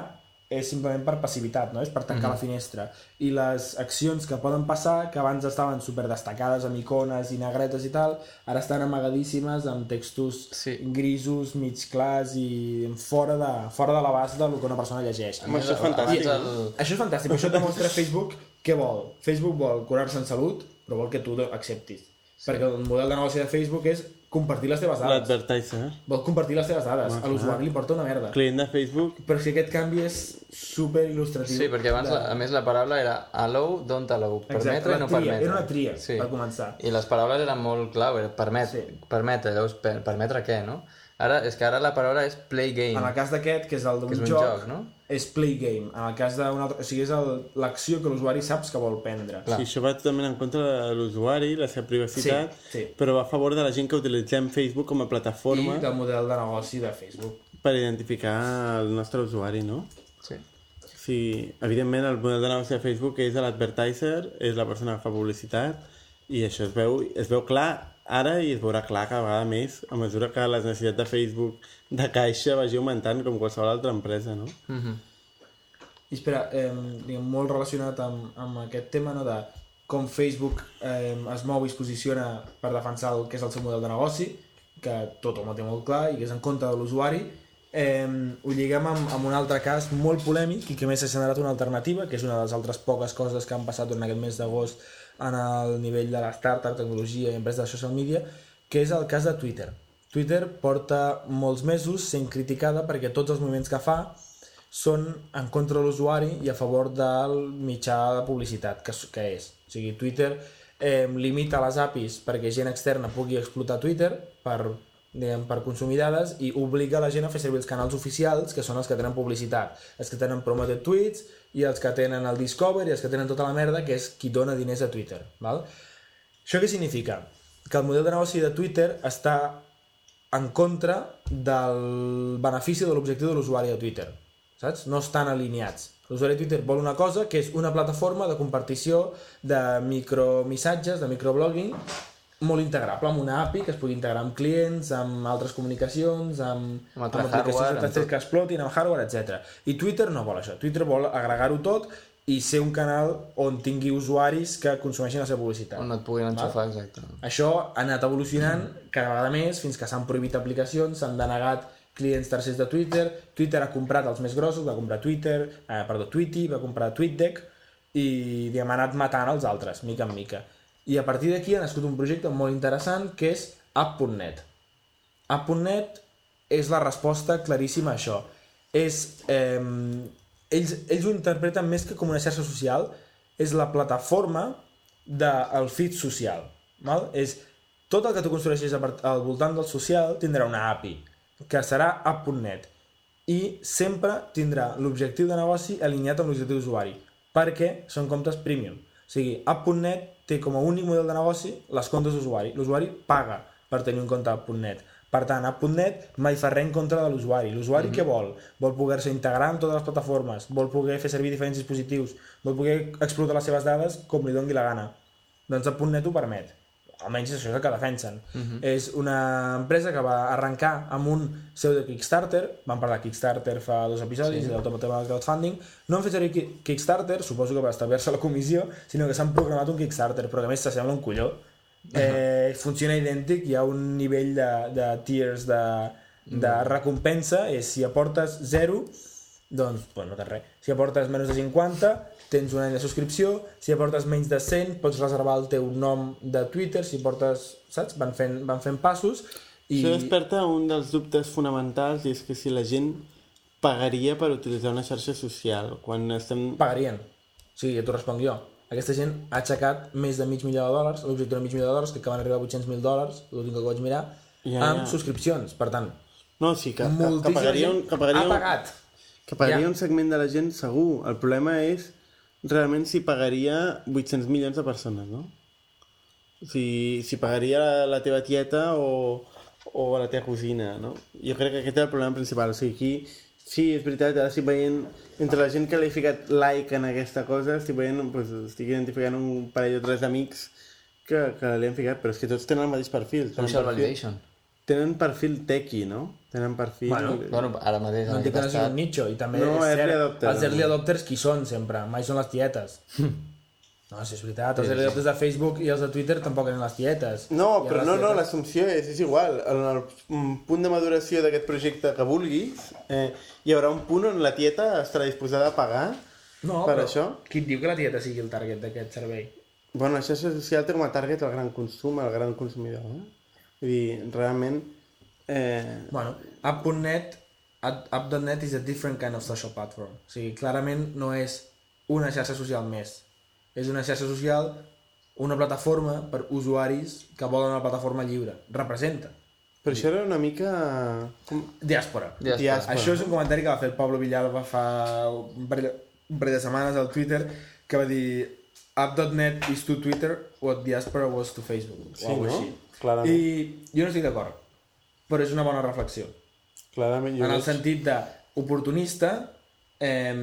és simplement per passivitat, no? és per tancar mm -hmm. la finestra i les accions que poden passar que abans estaven super destacades amb icones i negretes i tal, ara estan amagadíssimes amb textos Sí. grisos, mig clars i fora de, fora de l'abast del que una persona llegeix Home, això és fantàstic. El... això és fantàstic, això et demostra Facebook què vol. Facebook vol curar-se en salut, però vol que tu acceptis. Sí. Perquè el model de negoci de Facebook és compartir les teves dades. L'advertiser. Vol compartir les teves dades. A l'usuari li porta una merda. Client de Facebook. Però si aquest canvi és super il·lustratiu. Sí, perquè abans, la, a més, la paraula era allow, don't allow, Exacte, permetre la i no tria, permetre. era una tria, sí. per començar. I les paraules eren molt clau, era permet, Sí. permetre, llavors, per, permetre què, no? Ara, és que ara la paraula és play game. En el cas d'aquest, que és el d'un és un joc, joc, no? És play game. En el cas d'un altre... O sigui, és l'acció que l'usuari saps que vol prendre. Clar. Sí, això va totalment en contra de l'usuari, la seva privacitat, Sí, sí. però va a favor de la gent que utilitzem Facebook com a plataforma I del model de negoci de Facebook. per identificar el nostre usuari, no? Sí. Sí, evidentment el model de negoci de Facebook és l'advertiser, és la persona que fa publicitat i això es veu, es veu clar ara i es veurà clar cada vegada més a mesura que les necessitats de Facebook de caixa vagi augmentant com qualsevol altra empresa, no? Mm -hmm. I espera, eh, diguem, molt relacionat amb, amb aquest tema no, de com Facebook eh, es mou i es posiciona per defensar el que és el seu model de negoci, que tot home té molt clar i que és en contra de l'usuari, eh, ho lliguem amb, amb un altre cas molt polèmic i que a més s'ha generat una alternativa, que és una de les altres poques coses que han passat durant aquest mes d'agost en el nivell de la startup, tecnologia i empreses de social media, que és el cas de Twitter. Twitter porta molts mesos sent criticada perquè tots els moviments que fa són en contra de l'usuari i a favor del mitjà de publicitat que, que és. O sigui, Twitter eh, limita les APIs perquè gent externa pugui explotar Twitter per, diguem, per consumir dades i obliga la gent a fer servir els canals oficials que són els que tenen publicitat, els que tenen promoted tweets i els que tenen el Discover i els que tenen tota la merda que és qui dona diners a Twitter. Val? Això què significa? Que el model de negoci de Twitter està en contra del benefici de l'objectiu de l'usuari de Twitter saps? No estan alineats. L'usuari de Twitter vol una cosa que és una plataforma de compartició de micromissatges, de microblogging, molt integrable, amb una API que es pugui integrar amb clients, amb altres comunicacions, amb, Amb altre aplicacions hardware, amb que explotin, amb hardware, etc. I Twitter no vol això. Twitter vol agregar-ho tot i ser un canal on tingui usuaris que consumeixin la seva publicitat. On et puguin enxufar, exacte. Això ha anat evolucionant cada vegada més fins que s'han prohibit aplicacions, s'han denegat clients tercers de Twitter, Twitter ha comprat els més grossos, va comprar Twitter, eh, perdó, Tweety, va comprar TweetDeck i diguem, ha anat matant els altres, mica en mica. I a partir d'aquí ha nascut un projecte molt interessant que és App.net. App.net és la resposta claríssima a això. És, eh, ells, ells ho interpreten més que com una xarxa social, és la plataforma del feed social. Val? És tot el que tu construeixis al voltant del social tindrà una API, que serà app.net i sempre tindrà l'objectiu de negoci alineat amb l'objectiu d'usuari, perquè són comptes premium. O sigui, app.net té com a únic model de negoci les comptes d'usuari. L'usuari paga per tenir un compte app.net. Per tant, app.net mai fa res en contra de l'usuari. L'usuari què vol? Vol poder-se integrar amb totes les plataformes, vol poder fer servir diferents dispositius, vol poder explotar les seves dades com li doni la gana. Doncs app.net ho permet. Almenys això és el que defensen. Uh -huh. És una empresa que va arrencar amb un pseudo Kickstarter, vam parlar de Kickstarter fa dos episodis, sí. del tema del crowdfunding, no han fet servir Ki- Kickstarter, suposo que per establir-se la comissió, sinó que s'han programat un Kickstarter, però que a més s'assembla un colló. Eh, funciona idèntic, hi ha un nivell de, de tiers de, de recompensa, és si aportes 0, doncs, pues no tens res. Si aportes menys de 50, tens un any de subscripció, si aportes menys de 100, pots reservar el teu nom de Twitter, si portes, saps? Van fent, van fent passos i... Això desperta un dels dubtes fonamentals i és que si la gent pagaria per utilitzar una xarxa social quan estem... pagarien. Sigui, ja t'ho responc jo. Aquesta gent ha aixecat més de mig milió de dòlars, l'objectiu de mig milió de dòlars, que acaben d'arribar a 800.000 dòlars, l'últim que vaig mirar, Ja, amb ja. subscripcions. Per tant, No, sí, que, que, que pagaria, un, que pagaria, ha un, pagat. Que pagaria Ja. un segment de la gent segur. El problema és realment si pagaria 800 milions de persones, no? Si, si pagaria la, la teva tieta o, o la teva cosina, no? Jo crec que aquest és el problema principal. O sigui, aquí, sí, és veritat, ara estic veient, entre la gent que li he ficat like en aquesta cosa, estic veient, doncs, estic identificant un parell o tres amics que, que li han ficat, però és que tots tenen el mateix perfil. Social perfil, validation. Tenen perfil tequi, no? Tenen perfil... Bueno, Bueno, ara mateix No en et dic que no un nicho, i també No, és early cert, adopter, els early no. adopters qui són sempre? Mai són les tietes. [LAUGHS] No, si és veritat, els early adopters de Facebook i els de Twitter tampoc eren les tietes. No, I però no, no, tietes- l'assumpció és, és igual. En el punt de maduració d'aquest projecte que vulguis, eh, hi haurà un punt on la tieta estarà disposada a pagar no, per però això. Qui et diu que la tieta sigui el target d'aquest servei? Bueno, xarxa social té com a target el gran consum, el gran consumidor. Eh? Vull dir, realment... Eh, Bueno, app.net app- app.net is a different kind of social platform. O sigui, clarament no és una xarxa social més. És una xarxa social, una plataforma per usuaris que volen una plataforma lliure. Representa. però això era una mica... Com... Diàspora. Està. Diàspora. Això és un comentari que va fer el Pablo Villalba fa un parell, un parell de setmanes al Twitter que va dir app.net is to Twitter what diaspora was to Facebook. Sí, o no? així. Clarament. I jo no estic d'acord, però és una bona reflexió. Clarament jo en el veig- sentit de oportunista eh,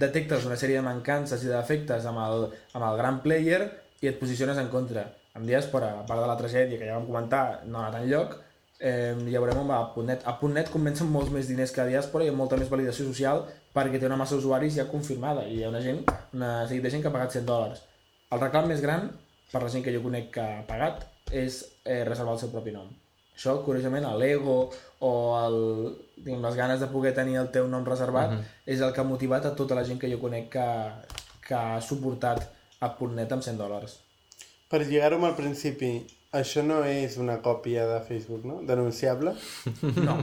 detectes una sèrie de mancances i defectes amb el, amb el gran player i et posiciones en contra. Amb Diàspora, a part de la tragèdia que ja vam comentar, no ha anat enlloc, eh, ja veurem amb a .NET. A .NET comencen molts més diners que a Diàspora i amb molta més validació social perquè té una massa d'usuaris ja confirmada i hi ha una gent, una seguit de gent que ha pagat 100 dòlars. El reclam més gran, per la gent que jo conec que ha pagat, és eh, reservar el seu propi nom. Això, curiosament, l'ego o el, diguem, les ganes de poder tenir el teu nom reservat uh -huh. és el que ha motivat a tota la gent que jo conec que, que ha suportat a .NET amb 100 dòlars. Per lligar-ho amb el principi, això no és una còpia de Facebook, no? Denunciable? [LAUGHS] No,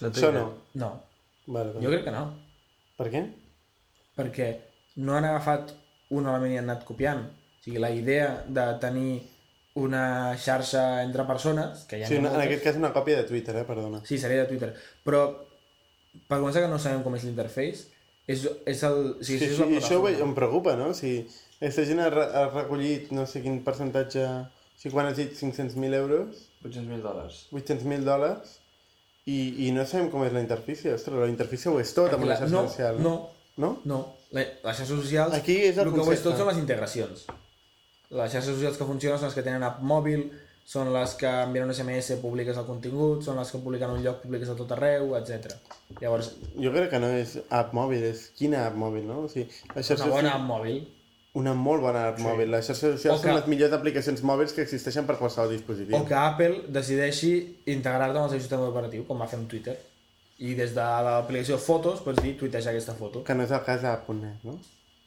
No Això no. no. Vale, vale. Jo crec que no. Per què? perquè no han agafat un element i han anat copiant. O sigui, la idea de tenir una xarxa entre persones, que ja Sí, ha no, en moltes, aquest cas una còpia de Twitter, eh? Perdona. Sí, seria de Twitter. Però, per començar que no sabem com és l'interface, és, és el... O sigui, Sí, és sí, la i això veig- plataforma. em preocupa, no? Si aquesta gent ha, ha recollit no sé quin percentatge... O sigui, quan has dit 500.000 euros, 800.000 dòlars. 800.000 dòlars, i, i no sabem com és la interfície. Ostres, la interfície ho és tot amb una Clar, xarxa no, social. no, no? no. La, les xarxes socials, Aquí és el el que ho és tot són les integracions. Les xarxes socials que funcionen són les que tenen app mòbil, són les que envien un SMS, publiques el contingut, són les que publiquen un lloc, publiques a tot arreu, etc. Llavors, Jo crec que no és app mòbil, és quina app mòbil, no? O sigui, la xarxa una bona app mòbil, Una molt bona app mòbil. Les xarxes socials O que- són les millors aplicacions mòbils que existeixen per qualsevol dispositiu. o que Apple decideixi integrar-te amb el seu sistema operatiu, com va fer amb Twitter. I des de l'aplicació Fotos pots dir tuiteja aquesta foto. Que no és el cas d'app.net, no?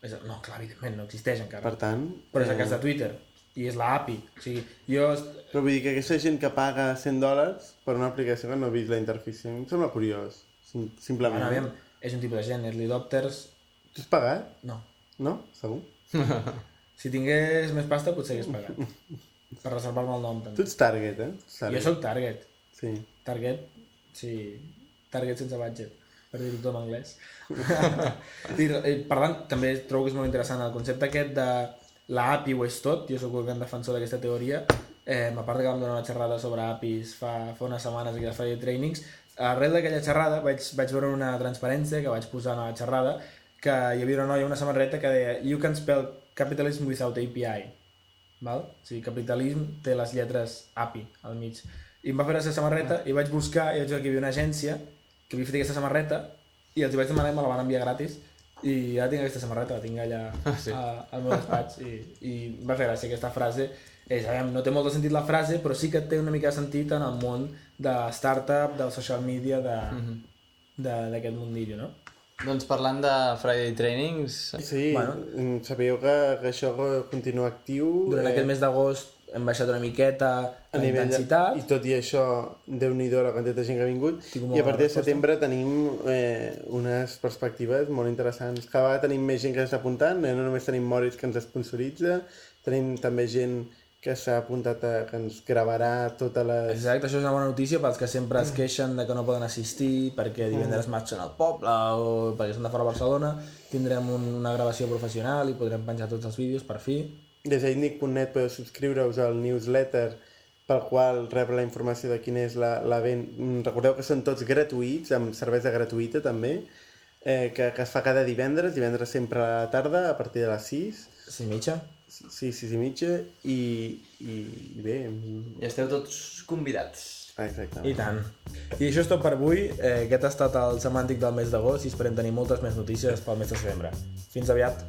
És, no, clar, evidentment, no existeix encara. Per tant... Però és el cas de Twitter. I és l'API. O sigui, jo... Però vull dir que aquesta gent que paga 100 dòlars per una aplicació que no ha vist la interfície, em sembla curiós, sim simplement. Bueno, aviam, és un tipus de gent. Early adopters... Tu has pagat? No. No? Segur? [LAUGHS] Si tingués més pasta, potser hagués pagat. [LAUGHS] per reservar-me el nom, Tu també. ets target, eh? Ets Jo Target. sóc Target. Sí. Target, sí, Target sense budget, per dir-ho tot en anglès. [LAUGHS] I, i, parlant, també trobo que és molt interessant el concepte aquest de la API ho és tot, jo sóc el gran defensor d'aquesta teoria, eh, a part que vam donar una xerrada sobre APIs fa, fa unes setmanes la Feria de Trainings, arrel d'aquella xerrada vaig, vaig veure una transparència que vaig posar a la xerrada que hi havia una noia, una samarreta que deia You can spell capitalism without API. Val? O sigui, capitalisme té les lletres API al mig. I em va fer aquesta samarreta i vaig buscar i vaig veure que hi havia una agència que havia fet aquesta samarreta i els hi vaig demanar i me la van enviar gratis i ara tinc aquesta samarreta, la tinc allà sí. a, al meu despatx i, i em va fer gràcia aquesta frase és, aviam, no té molt de sentit la frase però sí que té una mica de sentit en el món de startup, del social media de, de- d'aquest mundillo, no? Doncs parlant de Friday Trainings, Sí, Bueno. sabíeu que, que això continua actiu. Durant aquest mes d'agost hem baixat una miqueta a la nivell intensitat De, I tot i això, déu nhi la quantitat de gent que ha vingut. I a partir de setembre tenim eh, unes perspectives molt interessants. Cada vegada tenim més gent que s'està apuntant, eh, no només tenim Moritz que ens sponsoritza, tenim també gent que s'ha apuntat a, que ens gravarà totes les... Exacte, això és una bona notícia pels que sempre es queixen de que no poden assistir perquè divendres marxen al poble o perquè són de fora de Barcelona. Tindrem un, una gravació professional i podrem penjar tots els vídeos per fi. Des d'itnic.net podeu subscriure-us al newsletter pel qual rebre la informació de quin és la- l'event. Mm, Recordeu que són tots gratuïts, amb cervesa gratuïta també, eh, que, que es fa cada divendres, divendres sempre a la tarda, a partir de les 6, Sí, mitja? 6, 6 i mitja, i, i, i bé, mm, i esteu tots convidats. exactament. I tant. I això és tot per avui. Eh, aquest ha estat el semàntic del mes d'agost i esperem tenir moltes més notícies pel mes de setembre. Fins aviat.